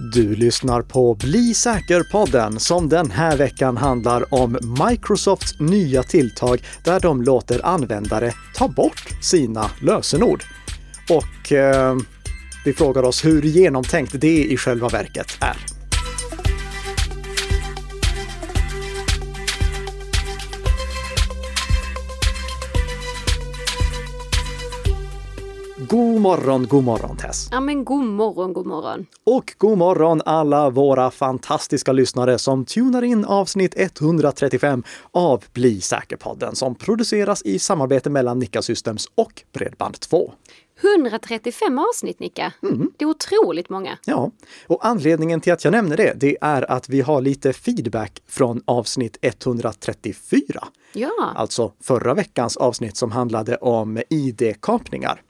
Du lyssnar på Bli säker-podden som den här veckan handlar om Microsofts nya tilltag där de låter användare ta bort sina lösenord. Och eh, vi frågar oss hur genomtänkt det i själva verket är. God morgon, god morgon Tess! Ja men god morgon, god morgon! Och god morgon alla våra fantastiska lyssnare som tunar in avsnitt 135 av Bli säker-podden som produceras i samarbete mellan Nika Systems och Bredband2. 135 avsnitt Nika! Mm. Det är otroligt många! Ja, och anledningen till att jag nämner det, det är att vi har lite feedback från avsnitt 134. Ja! Alltså förra veckans avsnitt som handlade om ID-kapningar.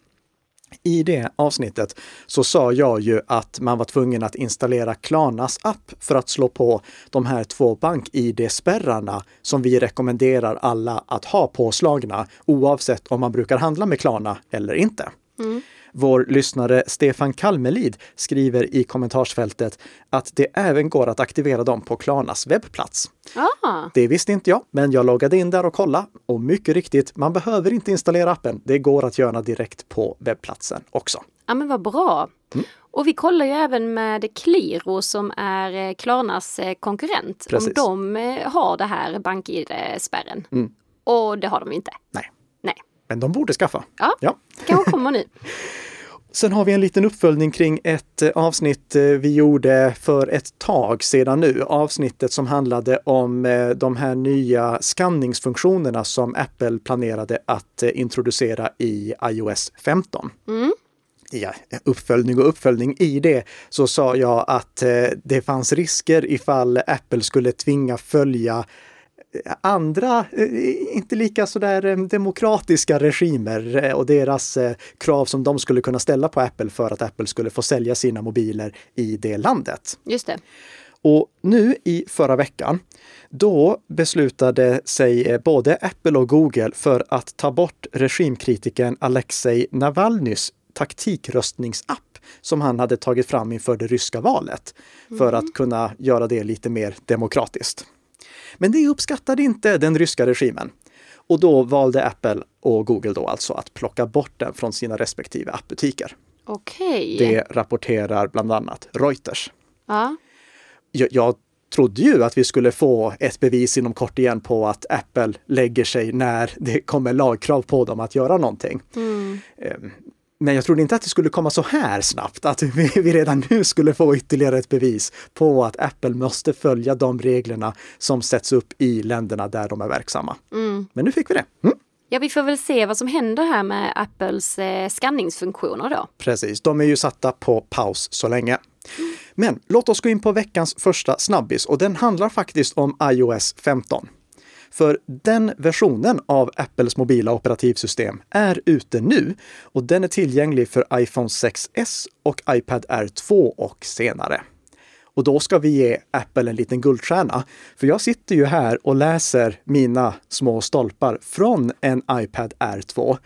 I det avsnittet så sa jag ju att man var tvungen att installera Klarnas app för att slå på de här två bank-id-spärrarna som vi rekommenderar alla att ha påslagna oavsett om man brukar handla med Klarna eller inte. Mm. Vår lyssnare Stefan Kalmelid skriver i kommentarsfältet att det även går att aktivera dem på Klarnas webbplats. Ah. Det visste inte jag, men jag loggade in där och kollade. Och mycket riktigt, man behöver inte installera appen. Det går att göra direkt på webbplatsen också. Ja men vad bra! Mm. Och vi kollar ju även med Qliro som är eh, Klarnas eh, konkurrent. Precis. Om de eh, har det här bank-id-spärren. Mm. Och det har de inte. Nej. Nej. Men de borde skaffa. Ja, ja. kanske kommer nu. Sen har vi en liten uppföljning kring ett eh, avsnitt eh, vi gjorde för ett tag sedan nu. Avsnittet som handlade om eh, de här nya skanningsfunktionerna som Apple planerade att introducera i iOS 15. Mm. Ja, uppföljning och uppföljning. I det så sa jag att det fanns risker ifall Apple skulle tvinga följa andra, eh, inte lika sådär eh, demokratiska regimer eh, och deras krav som de skulle kunna ställa på Apple för att Apple skulle få sälja sina mobiler i det landet. Just det. Och nu i förra veckan, då beslutade sig både Apple och Google för att ta bort regimkritikern Alexej Navalnys taktikröstningsapp som han hade tagit fram inför det ryska valet för mm. att kunna göra det lite mer demokratiskt. Men det uppskattade inte den ryska regimen. Och då valde Apple och Google då alltså att plocka bort den från sina respektive appbutiker. Okej. Okay. Det rapporterar bland annat Reuters. Ja. Jag, jag trodde ju att vi skulle få ett bevis inom kort igen på att Apple lägger sig när det kommer lagkrav på dem att göra någonting. Mm. Men jag trodde inte att det skulle komma så här snabbt, att vi, vi redan nu skulle få ytterligare ett bevis på att Apple måste följa de reglerna som sätts upp i länderna där de är verksamma. Mm. Men nu fick vi det. Mm. Ja, vi får väl se vad som händer här med Apples eh, skanningsfunktioner då. Precis, de är ju satta på paus så länge. Mm. Men låt oss gå in på veckans första snabbis och den handlar faktiskt om iOS 15. För den versionen av Apples mobila operativsystem är ute nu och den är tillgänglig för iPhone 6s och iPad R2 och senare. Och då ska vi ge Apple en liten guldstjärna. För jag sitter ju här och läser mina små stolpar från en iPad R2.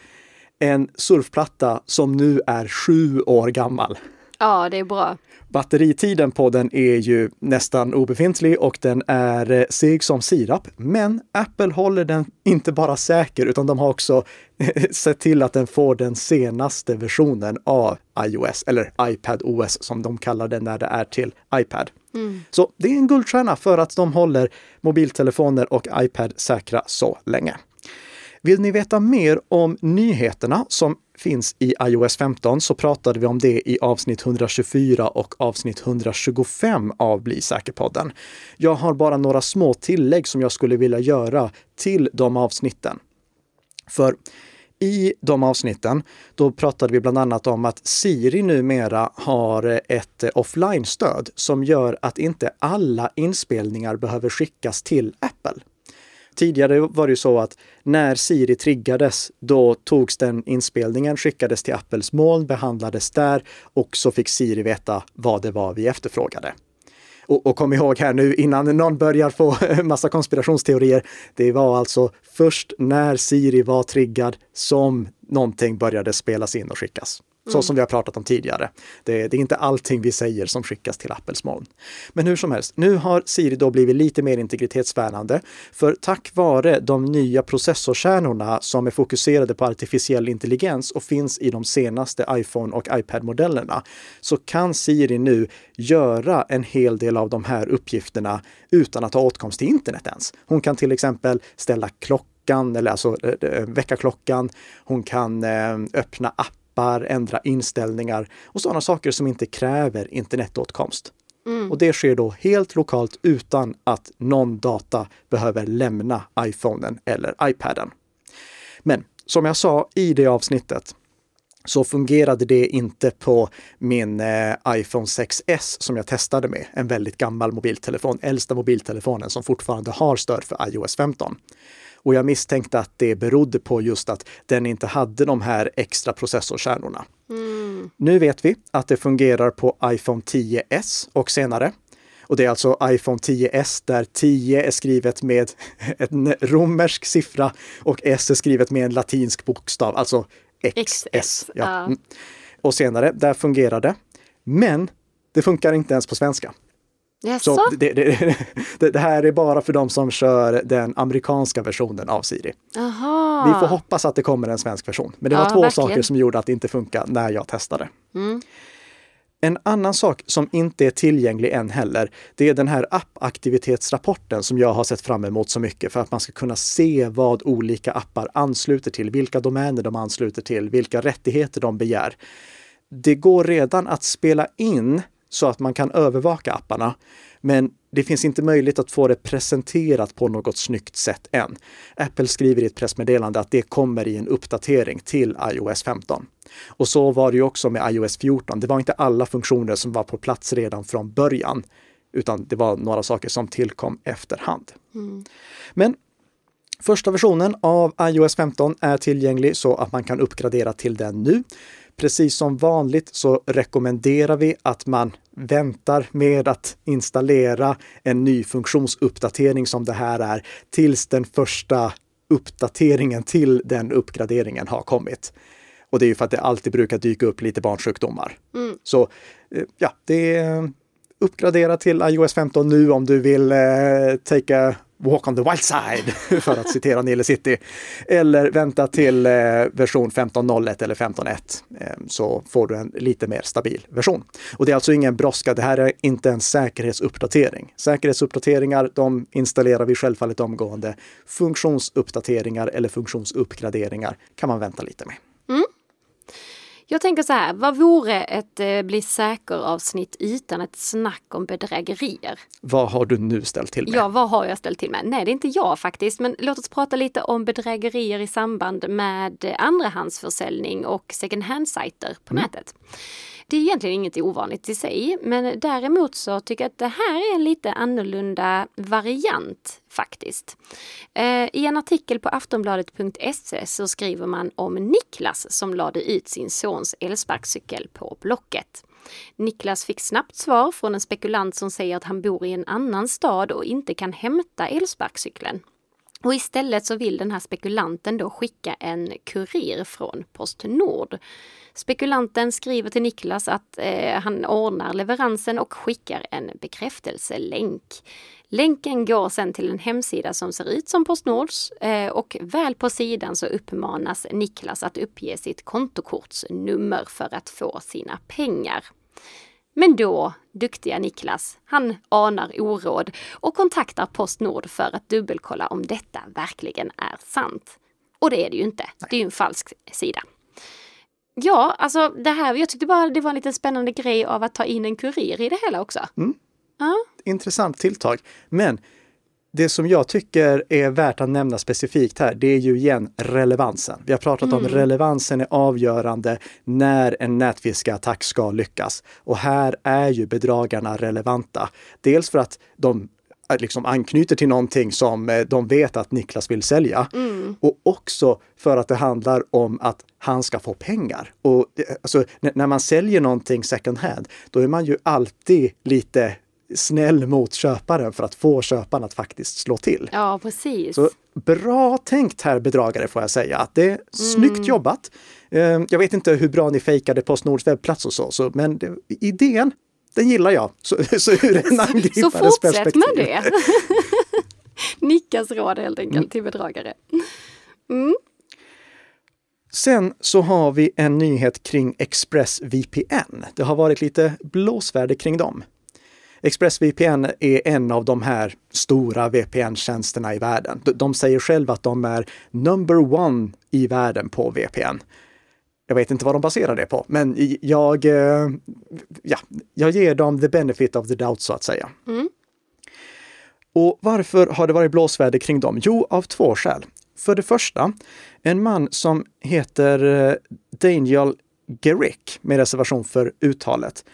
En surfplatta som nu är sju år gammal. Ja, det är bra. Batteritiden på den är ju nästan obefintlig och den är eh, seg som sirap. Men Apple håller den inte bara säker utan de har också sett till att den får den senaste versionen av iOS, eller iPad OS som de kallar det när det är till iPad. Mm. Så det är en guldstjärna för att de håller mobiltelefoner och iPad säkra så länge. Vill ni veta mer om nyheterna som finns i iOS 15 så pratade vi om det i avsnitt 124 och avsnitt 125 av Bli säker-podden. Jag har bara några små tillägg som jag skulle vilja göra till de avsnitten. För i de avsnitten, då pratade vi bland annat om att Siri numera har ett offline-stöd som gör att inte alla inspelningar behöver skickas till Apple. Tidigare var det ju så att när Siri triggades, då togs den inspelningen, skickades till Apples moln, behandlades där och så fick Siri veta vad det var vi efterfrågade. Och, och kom ihåg här nu innan någon börjar få massa konspirationsteorier. Det var alltså först när Siri var triggad som någonting började spelas in och skickas så mm. som vi har pratat om tidigare. Det, det, är inte allting vi säger som skickas till Apples moln. Men hur som helst, nu har Siri då blivit lite mer integritetsvärnande. För tack vare de nya processorkärnorna som är fokuserade på artificiell intelligens och finns i de senaste iPhone och iPad-modellerna så kan Siri nu göra en hel del av de här uppgifterna utan att ha åtkomst till internet ens. Hon kan till exempel ställa klockan, eller alltså äh, väckarklockan. Hon kan äh, öppna app appar, ändra inställningar och sådana saker som inte kräver internetåtkomst. Mm. Och det sker då helt lokalt utan att någon data behöver lämna iPhonen eller iPaden. Men som jag sa i det avsnittet så fungerade det inte på min eh, iPhone 6S som jag testade med, en väldigt gammal mobiltelefon, äldsta mobiltelefonen som fortfarande har stöd för iOS 15. Och jag misstänkte att det berodde på just att den inte hade de här extra processorkärnorna. Mm. Nu vet vi att det fungerar på iPhone 10S och senare. Och det är alltså iPhone 10S där 10 är skrivet med en romersk siffra och S är skrivet med en latinsk bokstav, alltså XS. XS ja. Mm. Och senare, där fungerar det. Men det funkar inte ens på svenska. Yes. Så det, det, det, det, här är bara för de som kör den amerikanska versionen av Siri. Aha. Vi får hoppas att det kommer en svensk version. Men det var ja, två verkligen. saker som gjorde att det inte funkar när jag testade. Mm. En annan sak som inte är tillgänglig än heller, det är den här appaktivitetsrapporten som jag har sett fram emot så mycket för att man ska kunna se vad olika appar ansluter till, vilka domäner de ansluter till, vilka rättigheter de begär. Det går redan att spela in så att man kan övervaka apparna. Men det finns inte möjlighet att få det presenterat på något snyggt sätt än. Apple skriver i ett pressmeddelande att det kommer i en uppdatering till iOS 15. Och så var det ju också med iOS 14. Det var inte alla funktioner som var på plats redan från början, utan det var några saker som tillkom efterhand. Mm. Men Första versionen av iOS 15 är tillgänglig så att man kan uppgradera till den nu. Precis som vanligt så rekommenderar vi att man väntar med att installera en ny funktionsuppdatering som det här är tills den första uppdateringen till den uppgraderingen har kommit. Och det är ju för att det alltid brukar dyka upp lite barnsjukdomar. Mm. Så eh, ja, det är uppgradera till iOS 15 nu om du vill eh, take a Walk on the wild side, för att citera Nile City. Eller vänta till eh, version 15.01 eller 15.1 eh, så får du en lite mer stabil version. Och det är alltså ingen brådska. Det här är inte en säkerhetsuppdatering. Säkerhetsuppdateringar, de installerar vi självfallet omgående. Funktionsuppdateringar eller funktionsuppgraderingar kan man vänta lite med. Mm. Jag tänker så här, vad vore ett eh, Bli säker-avsnitt utan ett snack om bedrägerier? Vad har du nu ställt till med? Ja, vad har jag ställt till med? Nej, det är inte jag faktiskt, men låt oss prata lite om bedrägerier i samband med andrahandsförsäljning och second hand-sajter på mm. nätet. Det är egentligen inget ovanligt i sig, men däremot så tycker jag att det här är en lite annorlunda variant faktiskt. Eh, I en artikel på aftonbladet.se så skriver man om Niklas som lade ut sin sons elsparkcykel på Blocket. Niklas fick snabbt svar från en spekulant som säger att han bor i en annan stad och inte kan hämta elsparkcykeln. Och istället så vill den här spekulanten då skicka en kurir från Postnord. Spekulanten skriver till Niklas att eh, han ordnar leveransen och skickar en bekräftelselänk. Länken går sen till en hemsida som ser ut som Postnords eh, och väl på sidan så uppmanas Niklas att uppge sitt kontokortsnummer för att få sina pengar. Men då, duktiga Niklas, han anar oråd och kontaktar Postnord för att dubbelkolla om detta verkligen är sant. Och det är det ju inte. Det är ju en falsk sida. Ja, alltså det här, jag tyckte bara det var en lite spännande grej av att ta in en kurir i det hela också. Mm. Ja. Intressant tilltag. Men det som jag tycker är värt att nämna specifikt här, det är ju igen relevansen. Vi har pratat mm. om relevansen är avgörande när en nätfiskeattack ska lyckas. Och här är ju bedragarna relevanta. Dels för att de eh, liksom anknyter till någonting som eh, de vet att Niklas vill sälja. Mm. Och också för att det handlar om att han ska få pengar. Och eh, alltså, när man säljer någonting second hand, då är man ju alltid lite snäll mot köparen för att få köparen att faktiskt slå till. Ja, precis. Så bra tänkt här bedragare får jag säga. Det är snyggt jobbat. Eh, Jag vet inte hur bra ni fejkade Postnords webbplats och så, så men det, idén, den gillar jag. Så, så ur en Så angripares fortsätt perspektiv. med det. Nickas råd helt enkelt till bedragare. Sen så har vi en nyhet kring ExpressVPN. Det har varit lite blåsväder kring dem. ExpressVPN är en av de här stora VPN-tjänsterna i världen. De- säger själva att de är number one i världen på VPN. Jag vet inte vad de baserar det på, men jag, eh, ja, jag ger dem the benefit of the doubt så att säga. Och varför har det varit blåsväder kring dem? Jo, av två skäl. För det första, en man som heter eh, Daniel Gerick, med reservation för uttalet.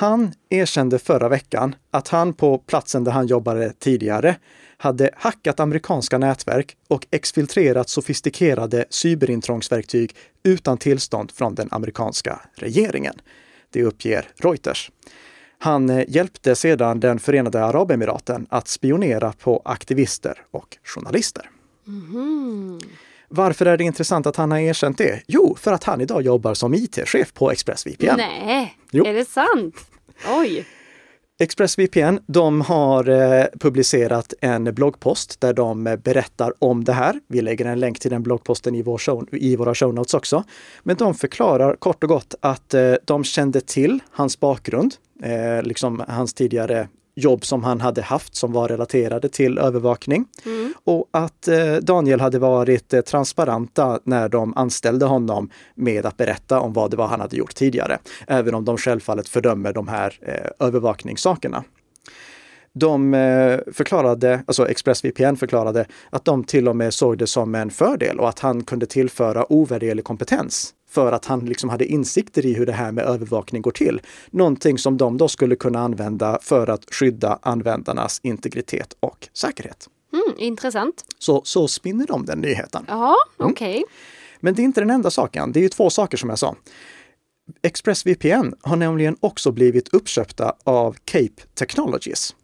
Han erkände förra veckan att han på platsen där han jobbade tidigare hade hackat amerikanska nätverk och exfiltrerat sofistikerade cyberintrångsverktyg utan tillstånd från den amerikanska regeringen. Det uppger Reuters. Han eh, hjälpte sedan den Förenade Arabemiraten att spionera på aktivister och journalister. Mhm. Varför är det intressant att han har erkänt det? Jo, för att han idag jobbar som IT-chef på ExpressVPN. Nej, Jo. är det sant? Oj. ExpressVPN, de har eh, publicerat en bloggpost där de eh, berättar om det här. Vi lägger en länk till den bloggposten i, vår show, i våra show notes också. Men de förklarar kort och gott att eh, de kände till hans bakgrund, liksom hans tidigare jobb som han hade haft som var relaterade till övervakning. Och att eh, Daniel hade varit eh, transparenta när de anställde honom med att berätta om vad det var han hade gjort tidigare. Även om de självfallet fördömer de här eh, övervakningssakerna. De eh, förklarade, alltså ExpressVPN förklarade att de till och med såg det som en fördel och att han kunde tillföra ovärderlig kompetens för att han liksom hade insikter i hur det här med övervakning går till. Någonting som de då skulle kunna använda för att skydda användarnas integritet och säkerhet. Mm, intressant. Så, så spinner de den nyheten. Ja, Mm. okej. Men det är inte den enda saken. Det är ju två saker som jag sa. ExpressVPN har nämligen också blivit uppköpta av Cape Technologies.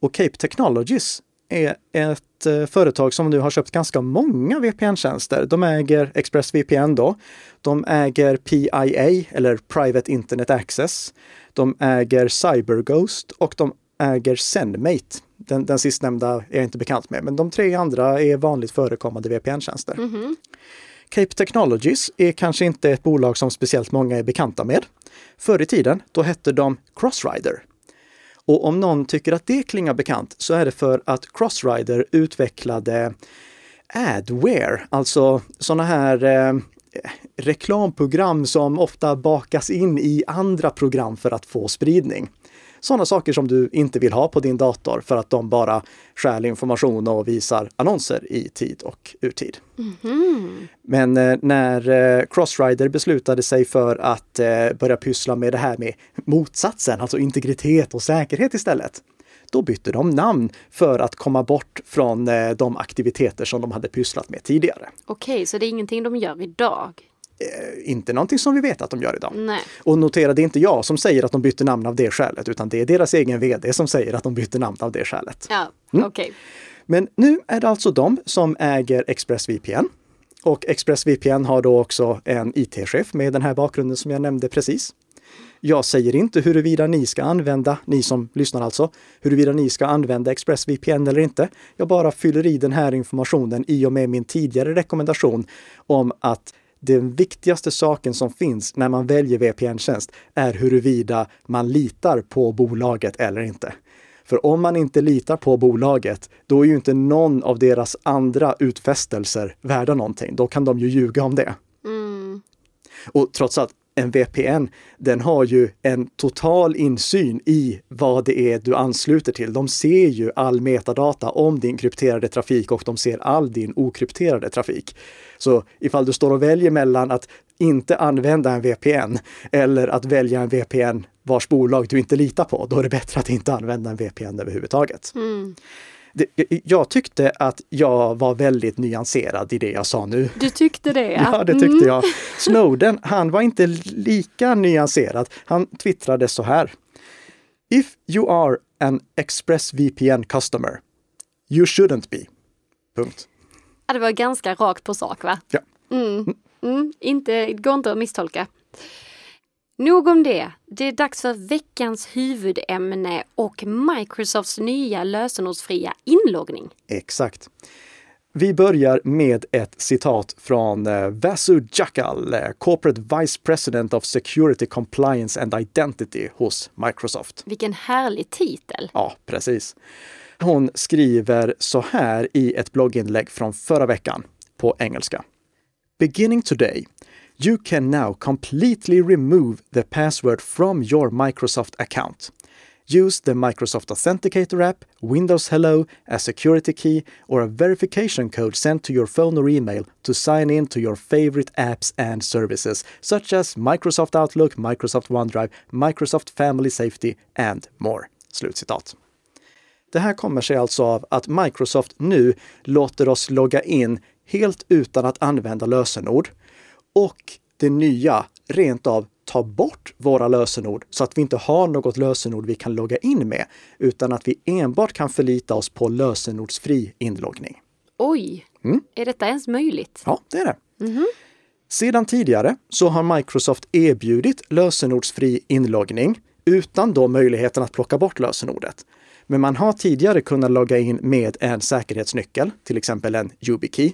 Och Cape Technologies är ett eh, företag som nu har köpt ganska många VPN-tjänster. De äger ExpressVPN då. De äger PIA eller Private Internet Access. De äger CyberGhost och de äger Sendmate. Den, den sistnämnda är jag inte bekant med, men de tre andra är vanligt förekommande VPN-tjänster. Cape Technologies är kanske inte ett bolag som speciellt många är bekanta med. Förr i tiden, då hette de Crossrider. Och om någon tycker att det klingar bekant så är det för att Crossrider utvecklade adware, alltså sådana här eh, reklamprogram som ofta bakas in i andra program för att få spridning. Sådana saker som du inte vill ha på din dator för att de bara stjäl information och visar annonser i tid och urtid. Men eh, när eh, Crossrider beslutade sig för att eh, börja pyssla med det här med motsatsen, alltså integritet och säkerhet istället, då bytte de namn för att komma bort från de aktiviteter som de hade pysslat med tidigare. Okej, så det är ingenting de gör idag? Eh, Inte någonting som vi vet att de gör idag. Nej. Och notera, det är inte jag som säger att de bytte namn av det skälet, utan det är deras egen vd som säger att de bytte namn av det skälet. Ja, Mm. okej. Men nu är det alltså de som äger ExpressVPN. Och ExpressVPN har då också en IT-chef med den här bakgrunden som jag nämnde precis. Jag säger inte huruvida ni ska använda, ni som lyssnar alltså, huruvida ni ska använda ExpressVPN eller inte. Jag bara fyller i den här informationen i och med min tidigare rekommendation om att den viktigaste saken som finns när man väljer VPN-tjänst är huruvida man litar på bolaget eller inte. För om man inte litar på bolaget, då är ju inte någon av deras andra utfästelser värda någonting. Då kan de ju ljuga om det. Och trots att en VPN, den har ju en total insyn i vad det är du ansluter till. De ser ju all metadata om din krypterade trafik och de ser all din okrypterade trafik. Så ifall du står och väljer mellan att inte använda en VPN eller att välja en VPN vars bolag du inte litar på, då är det bättre att inte använda en VPN överhuvudtaget. Mm. Det, jag tyckte att jag var väldigt nyanserad i det jag sa nu. Du tyckte det? Ja, det tyckte jag. Snowden, han var inte lika nyanserad. Han twittrade så här. If you are an ExpressVPN customer, you shouldn't be. Punkt. Ja, det var ganska rakt på sak va? Ja. Mm. Mm. Inte, går inte att misstolka. Nog om det. Det är dags för veckans huvudämne och Microsofts nya lösenordsfria inloggning. Exakt. Vi börjar med ett citat från eh, Vasu Jakal, eh, Corporate Vice President of Security Compliance and Identity hos Microsoft. Vilken härlig titel! Ja, precis. Hon skriver så här i ett blogginlägg från förra veckan på engelska. Beginning today, you can now completely remove the password from your Microsoft account. Use the Microsoft Authenticator app, Windows Hello, a security key, or a verification code sent to your phone or email to sign in to your favorite apps and services, such as Microsoft Outlook, Microsoft OneDrive, Microsoft Family Safety and more. Slutcitat. Det här kommer sig alltså av att Microsoft nu låter oss logga in helt utan att använda lösenord. Och det nya rent av ta bort våra lösenord så att vi inte har något lösenord vi kan logga in med, utan att vi enbart kan förlita oss på lösenordsfri inloggning. Oj, mm. är detta ens möjligt? Ja, det är det. Mm -hmm. Sedan tidigare så har Microsoft erbjudit lösenordsfri inloggning utan då möjligheten att plocka bort lösenordet. Men man har tidigare kunnat logga in med en säkerhetsnyckel, till exempel en YubiKey.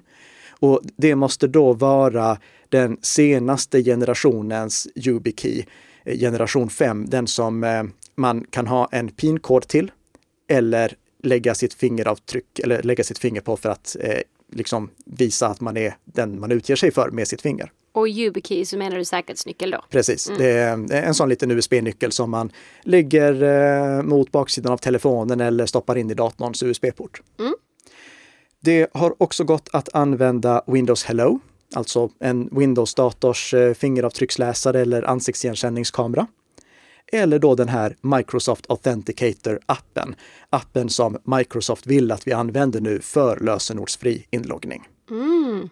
Och det måste då vara den senaste generationens YubiKey, eh, generation 5, den som eh, man kan ha en PIN-kod till eller lägga sitt fingeravtryck eller lägga sitt finger på för att eh, liksom visa att man är den man utger sig för med sitt finger. Och YubiKey så menar du säkerhetsnyckel då? Precis, mm. det är en sån liten USB-nyckel som man lägger eh, mot baksidan av telefonen eller stoppar in i datorns USB-port. Mm. Det har också gått att använda Windows Hello, alltså en Windows-dators eh, fingeravtrycksläsare eller ansiktsigenkänningskamera. Eller då den här Microsoft Authenticator-appen, appen som Microsoft vill att vi använder nu för lösenordsfri inloggning. Mm.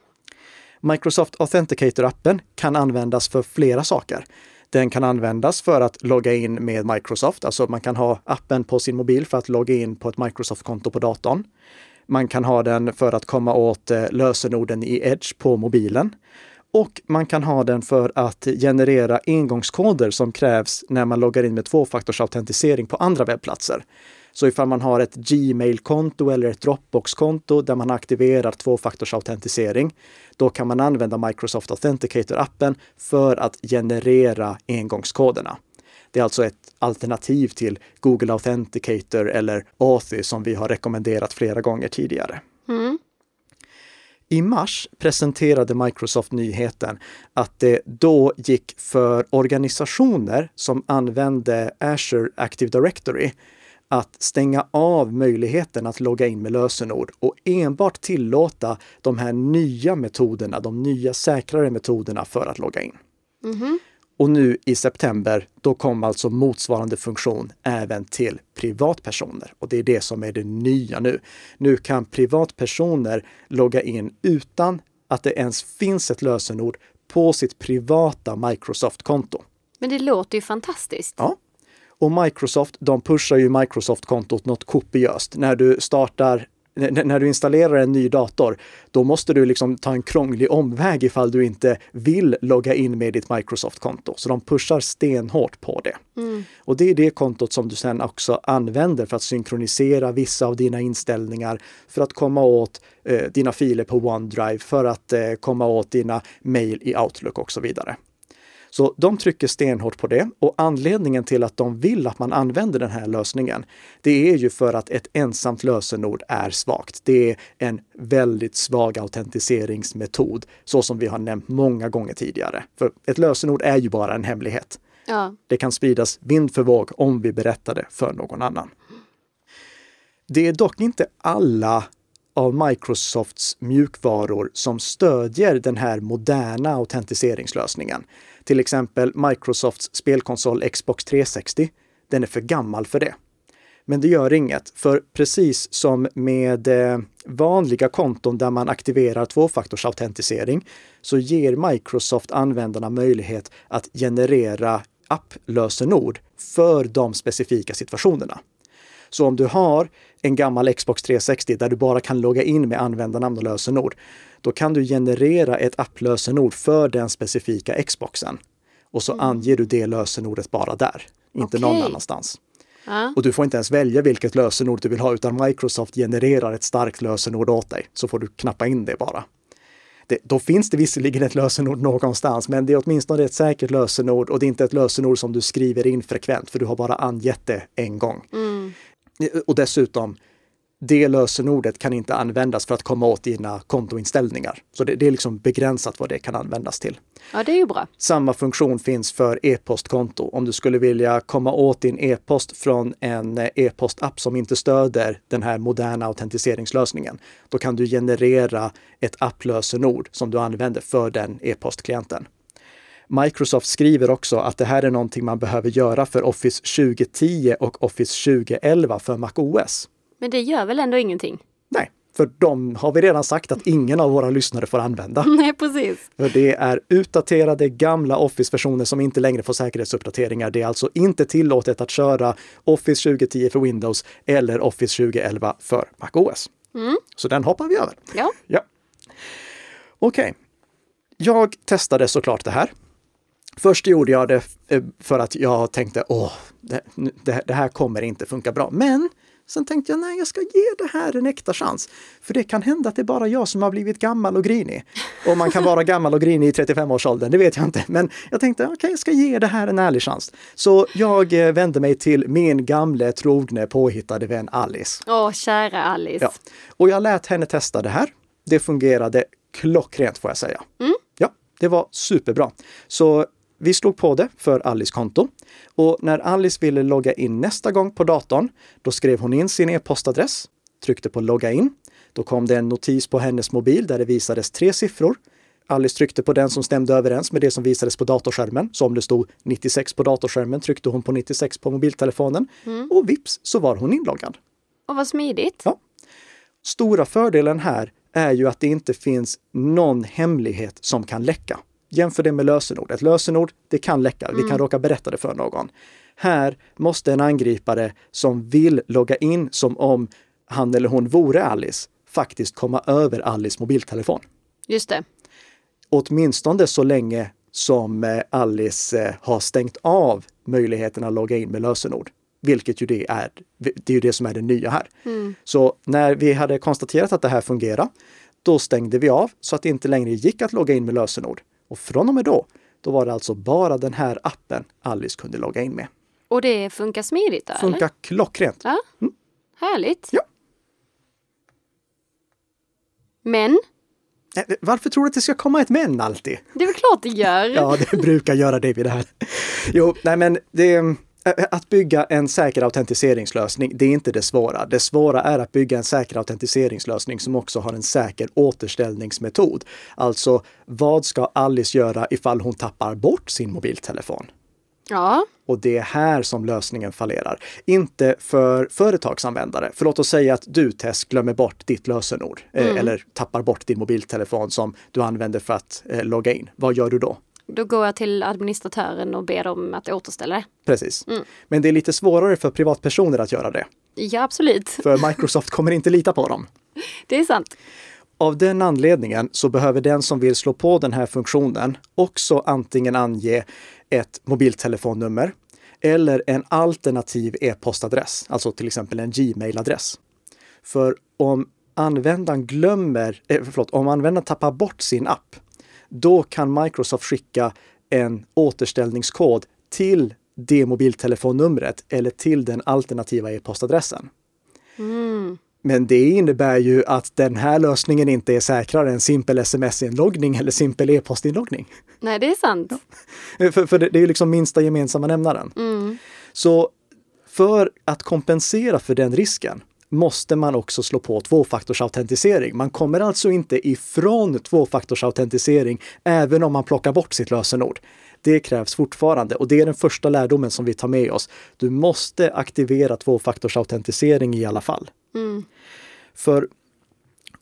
Microsoft Authenticator-appen kan användas för flera saker. Den kan användas för att logga in med Microsoft, alltså man kan ha appen på sin mobil för att logga in på ett Microsoft-konto på datorn. Man kan ha den för att komma åt eh, lösenorden i Edge på mobilen. Och man kan ha den för att generera engångskoder som krävs när man loggar in med tvåfaktorsautentisering på andra webbplatser. Så ifall man har ett Gmail-konto eller ett Dropbox-konto där man aktiverar tvåfaktorsautentisering, då kan man använda Microsoft Authenticator-appen för att generera engångskoderna. Det är alltså ett alternativ till Google Authenticator eller Authy som vi har rekommenderat flera gånger tidigare. Mm. I mars presenterade Microsoft nyheten att det då gick för organisationer som använde Azure Active Directory att stänga av möjligheten att logga in med lösenord och enbart tillåta de här nya metoderna, de nya säkrare metoderna för att logga in. Mm -hmm. Och nu i september, då kom alltså motsvarande funktion även till privatpersoner. Och det är det som är det nya nu. Nu kan privatpersoner logga in utan att det ens finns ett lösenord på sitt privata Microsoft-konto. Men det låter ju fantastiskt. Ja, och Microsoft, de pushar ju Microsoft-kontot något kopiöst. När du startar när du installerar en ny dator, då måste du liksom ta en krånglig omväg ifall du inte vill logga in med ditt Microsoft-konto. Så de pushar stenhårt på det. Mm. Och det är det kontot som du sen också använder för att synkronisera vissa av dina inställningar, för att komma åt eh, dina filer på OneDrive, för att eh, komma åt dina mail i Outlook och så vidare. Så de trycker stenhårt på det och anledningen till att de vill att man använder den här lösningen, det är ju för att ett ensamt lösenord är svagt. Det är en väldigt svag autentiseringsmetod, så som vi har nämnt många gånger tidigare. För ett lösenord är ju bara en hemlighet. Ja. Det kan spridas vind för våg om vi berättar det för någon annan. Det är dock inte alla av Microsofts mjukvaror som stödjer den här moderna autentiseringslösningen. Till exempel Microsofts spelkonsol Xbox 360. Den är för gammal för det. Men det gör inget, för precis som med eh, vanliga konton där man aktiverar tvåfaktorsautentisering så ger Microsoft användarna möjlighet att generera applösenord för de specifika situationerna. Så om du har en gammal Xbox 360 där du bara kan logga in med användarnamn och lösenord, då kan du generera ett applösenord för den specifika Xboxen. Och så anger du det lösenordet bara där, inte någon Okej. annanstans. Ja. Och du får inte ens välja vilket lösenord du vill ha, utan Microsoft genererar ett starkt lösenord åt dig. Så får du knappa in det bara. Det, då finns det visserligen ett lösenord någonstans, men det är åtminstone ett säkert lösenord och det är inte ett lösenord som du skriver in frekvent, för du har bara angett det en gång. Och dessutom, det lösenordet kan inte användas för att komma åt dina kontoinställningar. Så det, det är liksom begränsat vad det kan användas till. ja, det är ju bra. Samma funktion finns för e-postkonto. Om du skulle vilja komma åt din e-post från en e-postapp som inte stöder den här moderna autentiseringslösningen, då kan du generera ett applösenord som du använder för den e-postklienten. Microsoft skriver också att det här är någonting man behöver göra för Office 2010 och Office 2011 för MacOS. Men det gör väl ändå ingenting? Nej, för de har vi redan sagt att ingen av våra lyssnare får använda. Nej, precis. För det är utdaterade gamla Office-versioner som inte längre får säkerhetsuppdateringar. Det är alltså inte tillåtet att köra Office 2010 för Windows eller Office 2011 för MacOS. Så den hoppar vi över. Ja, Ja. Okej. Jag testade såklart det här. Först gjorde jag det eh, för att jag tänkte, åh, det, det, det här kommer inte funka bra. Men sen tänkte jag, nej, jag ska ge det här en äkta chans. För det kan hända att det är bara jag som har blivit gammal och grinig. Och man kan vara gammal och grinig i 35-årsåldern, det vet jag inte. Men jag tänkte, okej, jag ska ge det här en ärlig chans. Så jag eh, vände mig till min gamle, trogne, påhittade vän Alice. åh kära Alice. Ja. Och jag lät henne testa det här. Det fungerade klockrent får jag säga. Ja, det var superbra. Så vi slog på det för Alice konto. Och när Alice ville logga in nästa gång på datorn, då skrev hon in sin e-postadress, tryckte på logga in. Då kom det en notis på hennes mobil där det visades tre siffror. Alice tryckte på den som stämde överens med det som visades på datorskärmen. Så om det stod 96 på datorskärmen tryckte hon på 96 på mobiltelefonen. Och vips så var hon inloggad. Och vad smidigt. Ja. Stora fördelen här är ju att det inte finns någon hemlighet som kan läcka. Jämför det med lösenord. Ett lösenord, det kan läcka. Vi kan råka berätta det för någon. Här måste en angripare som vill logga in som om han eller hon vore Alice faktiskt komma över Alice mobiltelefon. Just det. Åtminstone så länge som eh, Alice eh, har stängt av möjligheten att logga in med lösenord. Vilket ju det är. Det är ju det som är det nya här. Så när vi hade konstaterat att det här fungerar, då stängde vi av så att det inte längre gick att logga in med lösenord. Och från och med då, då var det alltså bara den här appen Alice kunde logga in med. Och det funkar smidigt då, eller? Funkar klockrent. Ja. Härligt. Ja. Men, Eh, Varför tror du att det ska komma ett men alltid? det är väl klart det gör. Ja, det brukar göra det vid det här. Jo, nej men det, att bygga en säker autentiseringslösning, det är inte det svåra. Det svåra är att bygga en säker autentiseringslösning som också har en säker återställningsmetod. Alltså, vad ska Alice göra ifall hon tappar bort sin mobiltelefon? Ja, Och det är här som lösningen fallerar. Inte för företagsanvändare. För låt oss säga att du Tess glömmer bort ditt lösenord eh, eller tappar bort din mobiltelefon som du använder för att eh, logga in. Vad gör du då? Då går jag till administratören och ber dem att återställa det. Precis. Men det är lite svårare för privatpersoner att göra det. Ja, absolut. För Microsoft kommer inte lita på dem. Det är sant. Av den anledningen så behöver den som vill slå på den här funktionen också antingen ange ett mobiltelefonnummer eller en alternativ e-postadress, alltså till exempel en Gmail-adress. För om användaren glömmer, eh, förlåt, om användaren tappar bort sin app, då kan Microsoft skicka en återställningskod till det mobiltelefonnumret eller till den alternativa e-postadressen. Men det innebär ju att den här lösningen inte är säkrare än simpel sms-inloggning eller simpel e-postinloggning. Nej, det är sant. För, för det, är ju liksom minsta gemensamma nämnaren. Så för att kompensera för den risken måste man också slå på tvåfaktorsautentisering. Man kommer alltså inte ifrån tvåfaktorsautentisering även om man plockar bort sitt lösenord. Det krävs fortfarande och det är den första lärdomen som vi tar med oss. Du måste aktivera tvåfaktorsautentisering i alla fall. För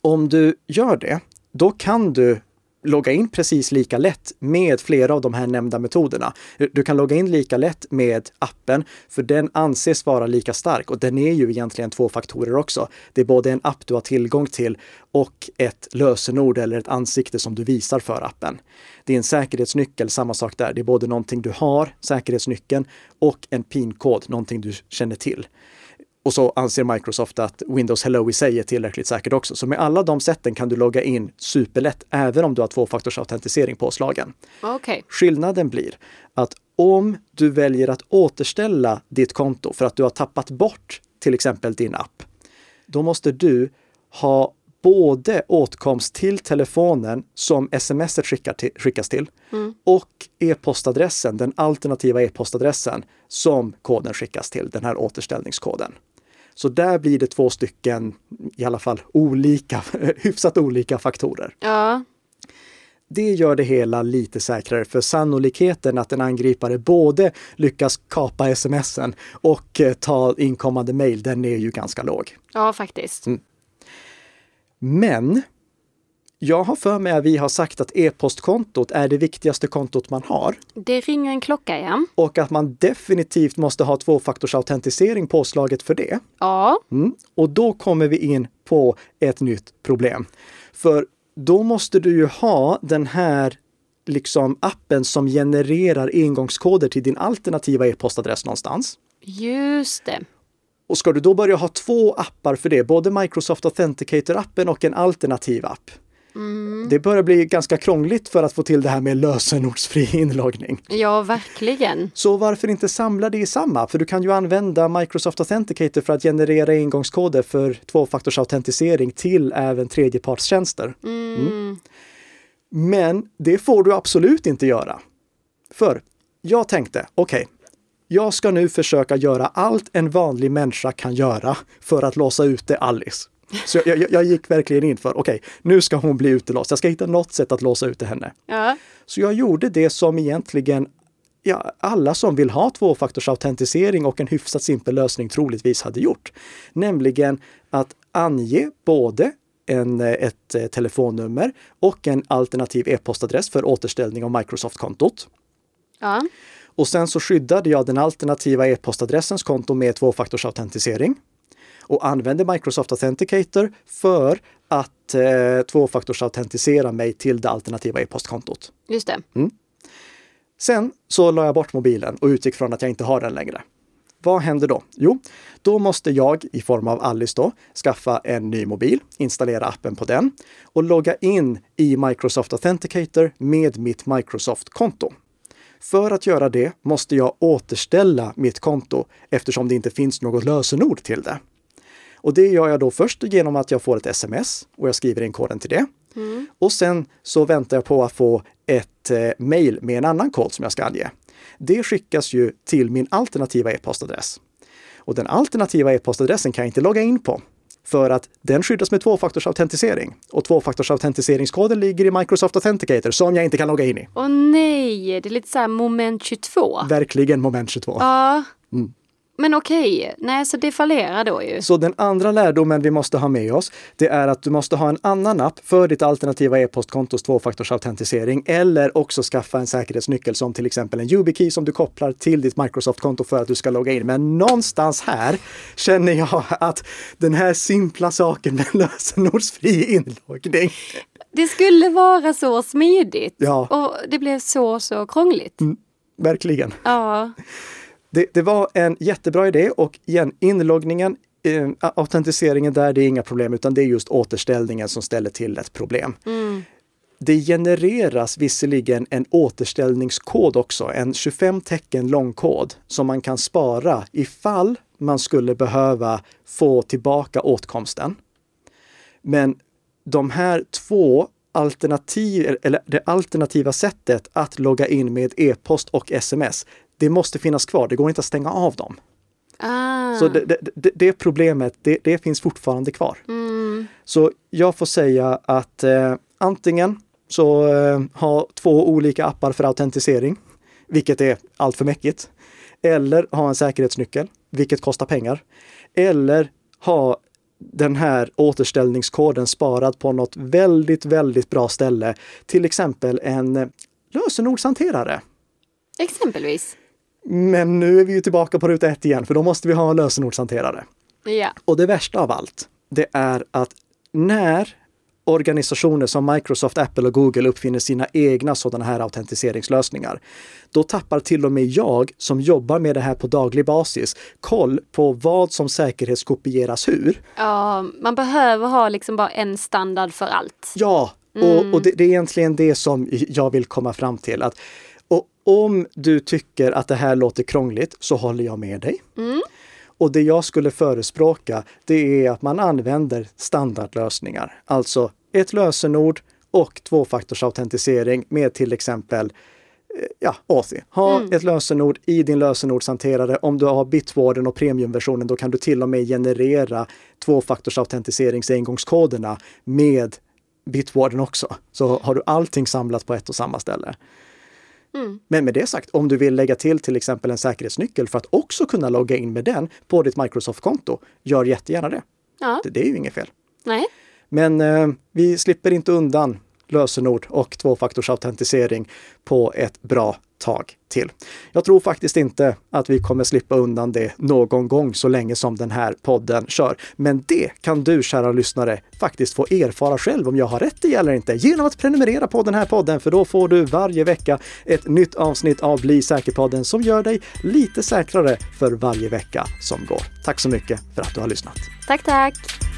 om du gör det, då kan du logga in precis lika lätt med flera av de här nämnda metoderna. Du kan logga in lika lätt med appen, för den anses vara lika stark och den är ju egentligen två faktorer också. Det är både en app du har tillgång till och ett lösenord eller ett ansikte som du visar för appen. Det är en säkerhetsnyckel, samma sak där. Det är både någonting du har, säkerhetsnyckeln, och en PIN-kod, någonting du känner till. Och så anser Microsoft att Windows Hello i sig är tillräckligt säkert också. Så med alla de sätten kan du logga in superlätt, även om du har tvåfaktorsautentisering påslagen. Okay. Skillnaden blir att om du väljer att återställa ditt konto för att du har tappat bort till exempel din app, då måste du ha både åtkomst till telefonen som sms skickas till mm. och e-postadressen, den alternativa e-postadressen som koden skickas till, den här återställningskoden. Så där blir det två stycken, i alla fall olika, hyfsat olika faktorer. Ja. Det gör det hela lite säkrare för sannolikheten att en angripare både lyckas kapa smsen och eh, ta inkommande mejl, den är ju ganska låg. Ja, faktiskt. Mm. Men jag har för mig att vi har sagt att e-postkontot är det viktigaste kontot man har. Det ringer en klocka, ja. Och att man definitivt måste ha tvåfaktorsautentisering påslaget för det. Ja. Mm. Och då kommer vi in på ett nytt problem. För då måste du ju ha den här liksom appen som genererar engångskoder till din alternativa e-postadress någonstans. Just det. Och ska du då börja ha två appar för det, både Microsoft Authenticator-appen och en alternativ app, Mm. Det börjar bli ganska krångligt för att få till det här med lösenordsfri inloggning. Ja, verkligen. Så varför inte samla det i samma? För du kan ju använda Microsoft Authenticator för att generera engångskoder för tvåfaktorsautentisering till även tredjepartstjänster. Mm. Mm. Men det får du absolut inte göra. För jag tänkte, okej, okay, jag ska nu försöka göra allt en vanlig människa kan göra för att låsa ute Alice. Så jag, jag, jag gick verkligen in för, okej, okay, nu ska hon bli utelåst. Jag ska hitta något sätt att låsa ute henne. Ja. Så jag gjorde det som egentligen ja, alla som vill ha tvåfaktorsautentisering och en hyfsat simpel lösning troligtvis hade gjort. Nämligen att ange både en, ett eh, telefonnummer och en alternativ e-postadress för återställning av Microsoft-kontot. Ja. Och sen så skyddade jag den alternativa e-postadressens konto med tvåfaktorsautentisering och använder Microsoft Authenticator för att eh, tvåfaktorsautentisera mig till det alternativa e-postkontot. Just det. Mm. Sen så la jag bort mobilen och utgick från att jag inte har den längre. Vad händer då? Jo, då måste jag i form av Alice då skaffa en ny mobil, installera appen på den och logga in i Microsoft Authenticator med mitt Microsoft-konto. För att göra det måste jag återställa mitt konto eftersom det inte finns något lösenord till det. Och det gör jag då först genom att jag får ett sms och jag skriver in koden till det. Mm. Och sen så väntar jag på att få ett eh, mejl med en annan kod som jag ska ange. Det skickas ju till min alternativa e-postadress. Och den alternativa e-postadressen kan jag inte logga in på för att den skyddas med tvåfaktorsautentisering. Och tvåfaktorsautenteringskoden ligger i Microsoft Authenticator som jag inte kan logga in i. Åh nej, det är lite så här moment 22. Verkligen moment 22. Ja. Mm. Men okej, nej så det fallerar då ju. Så den andra lärdomen vi måste ha med oss, det är att du måste ha en annan app för ditt alternativa e-postkontos tvåfaktorsautentisering eller också skaffa en säkerhetsnyckel som till exempel en YubiKey som du kopplar till ditt Microsoft-konto för att du ska logga in. Men någonstans här känner jag att den här simpla saken med lösenordsfri inloggning det skulle vara så smidigt ja. och det blev så, så krångligt. Mm, verkligen. Ja. Det, det, var en jättebra idé och igen, inloggningen, eh, autentiseringen där, det är inga problem, utan det är just återställningen som ställer till ett problem. Mm. Det genereras visserligen en återställningskod också, en 25 tecken lång kod som man kan spara ifall man skulle behöva få tillbaka åtkomsten. Men de här två alternativ, eller det alternativa sättet att logga in med e-post och sms, det måste finnas kvar. Det går inte att stänga av dem. Ah. Så det, det, det problemet, det, det, finns fortfarande kvar. Mm. Så jag får säga att eh, antingen så eh, ha två olika appar för autentisering, vilket är allt för mäckigt. Eller ha en säkerhetsnyckel, vilket kostar pengar. Eller ha den här återställningskoden sparad på något väldigt, väldigt bra ställe. Till exempel en lösenordshanterare. Exempelvis. Men nu är vi ju tillbaka på ruta ett igen, för då måste vi ha en lösenordshanterare. Ja. Och det värsta av allt, det är att när organisationer som Microsoft, Apple och Google uppfinner sina egna sådana här autentiseringslösningar, då tappar till och med jag som jobbar med det här på daglig basis koll på vad som säkerhetskopieras hur. ja, man behöver ha liksom bara en standard för allt. Ja, och, och det, det är egentligen det som jag vill komma fram till. Att, om du tycker att det här låter krångligt så håller jag med dig. Och det jag skulle förespråka, det är att man använder standardlösningar. Alltså ett lösenord och tvåfaktorsautentisering med till exempel eh, ja, Authy. Ha ett lösenord i din lösenordshanterare. Om du har Bitwarden och premiumversionen, då kan du till och med generera tvåfaktorsautentiseringsengångskoderna engångskoderna med Bitwarden också. Så har du allting samlat på ett och samma ställe. Men med det sagt, om du vill lägga till till exempel en säkerhetsnyckel för att också kunna logga in med den på ditt Microsoft-konto, gör jättegärna det. Ja, Det, det är ju inget fel. nej. Men eh, vi slipper inte undan lösenord och tvåfaktorsautentisering på ett bra tag till. Jag tror faktiskt inte att vi kommer slippa undan det någon gång så länge som den här podden kör. Men det kan du, kära lyssnare, faktiskt få erfara själv om jag har rätt i eller inte genom att prenumerera på den här podden, för då får du varje vecka ett nytt avsnitt av Bli säker-podden som gör dig lite säkrare för varje vecka som går. Tack så mycket för att du har lyssnat. Tack, tack.